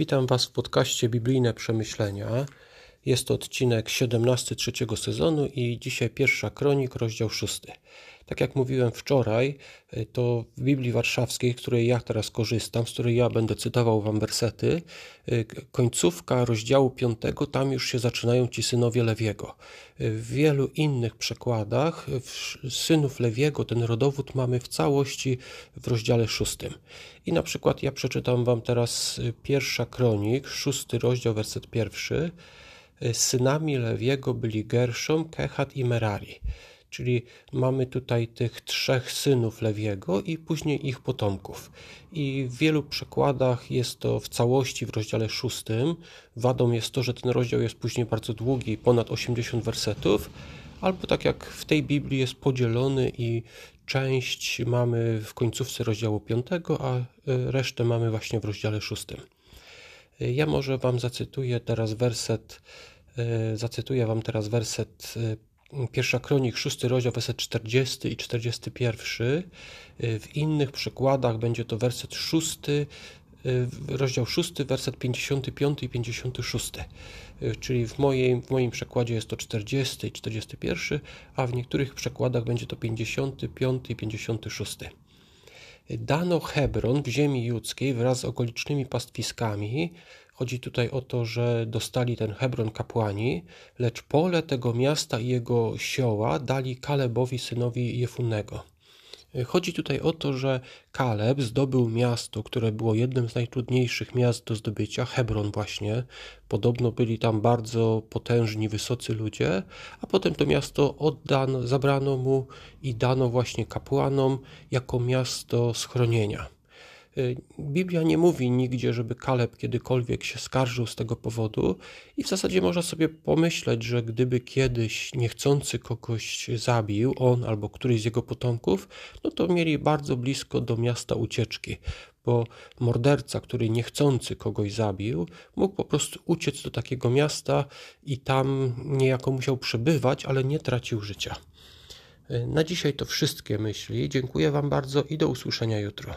Witam Was w podcaście Biblijne Przemyślenia. Jest to odcinek 17 trzeciego sezonu i dzisiaj pierwsza kronik, rozdział 6. Tak jak mówiłem wczoraj, y, to w Biblii Warszawskiej, z której ja teraz korzystam, z której ja będę cytował Wam wersety, y, końcówka rozdziału 5, tam już się zaczynają ci synowie Lewiego. Y, w wielu innych przekładach synów Lewiego, ten rodowód mamy w całości w rozdziale 6. I na przykład ja przeczytam Wam teraz pierwsza kronik, szósty rozdział, werset pierwszy. Synami Lewiego byli Gerszom, Kehat i Merari. Czyli mamy tutaj tych trzech synów Lewiego i później ich potomków. I w wielu przekładach jest to w całości w rozdziale szóstym. Wadą jest to, że ten rozdział jest później bardzo długi, ponad 80 wersetów, albo tak jak w tej Biblii jest podzielony i część mamy w końcówce rozdziału 5, a e, resztę mamy właśnie w rozdziale szóstym. Ja może Wam zacytuję teraz werset, zacytuję Wam teraz werset e, Pierwsza kronik, szósty rozdział, werset 40 i 41. W innych przykładach będzie to werset szósty, rozdział szósty, werset 55 i 56. Czyli w, mojej, w moim przekładzie jest to 40 i 41, a w niektórych przekładach będzie to 55 i 56. Dano Hebron w ziemi judzkiej wraz z okolicznymi pastwiskami Chodzi tutaj o to, że dostali ten Hebron kapłani, lecz pole tego miasta i jego sioła dali Kalebowi synowi Jefunnego. Chodzi tutaj o to, że Kaleb zdobył miasto, które było jednym z najtrudniejszych miast do zdobycia, Hebron właśnie. Podobno byli tam bardzo potężni, wysocy ludzie, a potem to miasto oddano, zabrano mu i dano właśnie kapłanom jako miasto schronienia. Y, Biblia nie mówi nigdzie, żeby Kaleb kiedykolwiek się skarżył z tego powodu, i w zasadzie można sobie pomyśleć, że gdyby kiedyś niechcący kogoś zabił, on albo któryś z jego potomków, no to mieli bardzo blisko do miasta ucieczki, bo morderca, który niechcący kogoś zabił, mógł po prostu uciec do takiego miasta i tam niejako musiał przebywać, ale nie tracił życia. Y, na dzisiaj to wszystkie myśli. Dziękuję Wam bardzo i do usłyszenia jutro.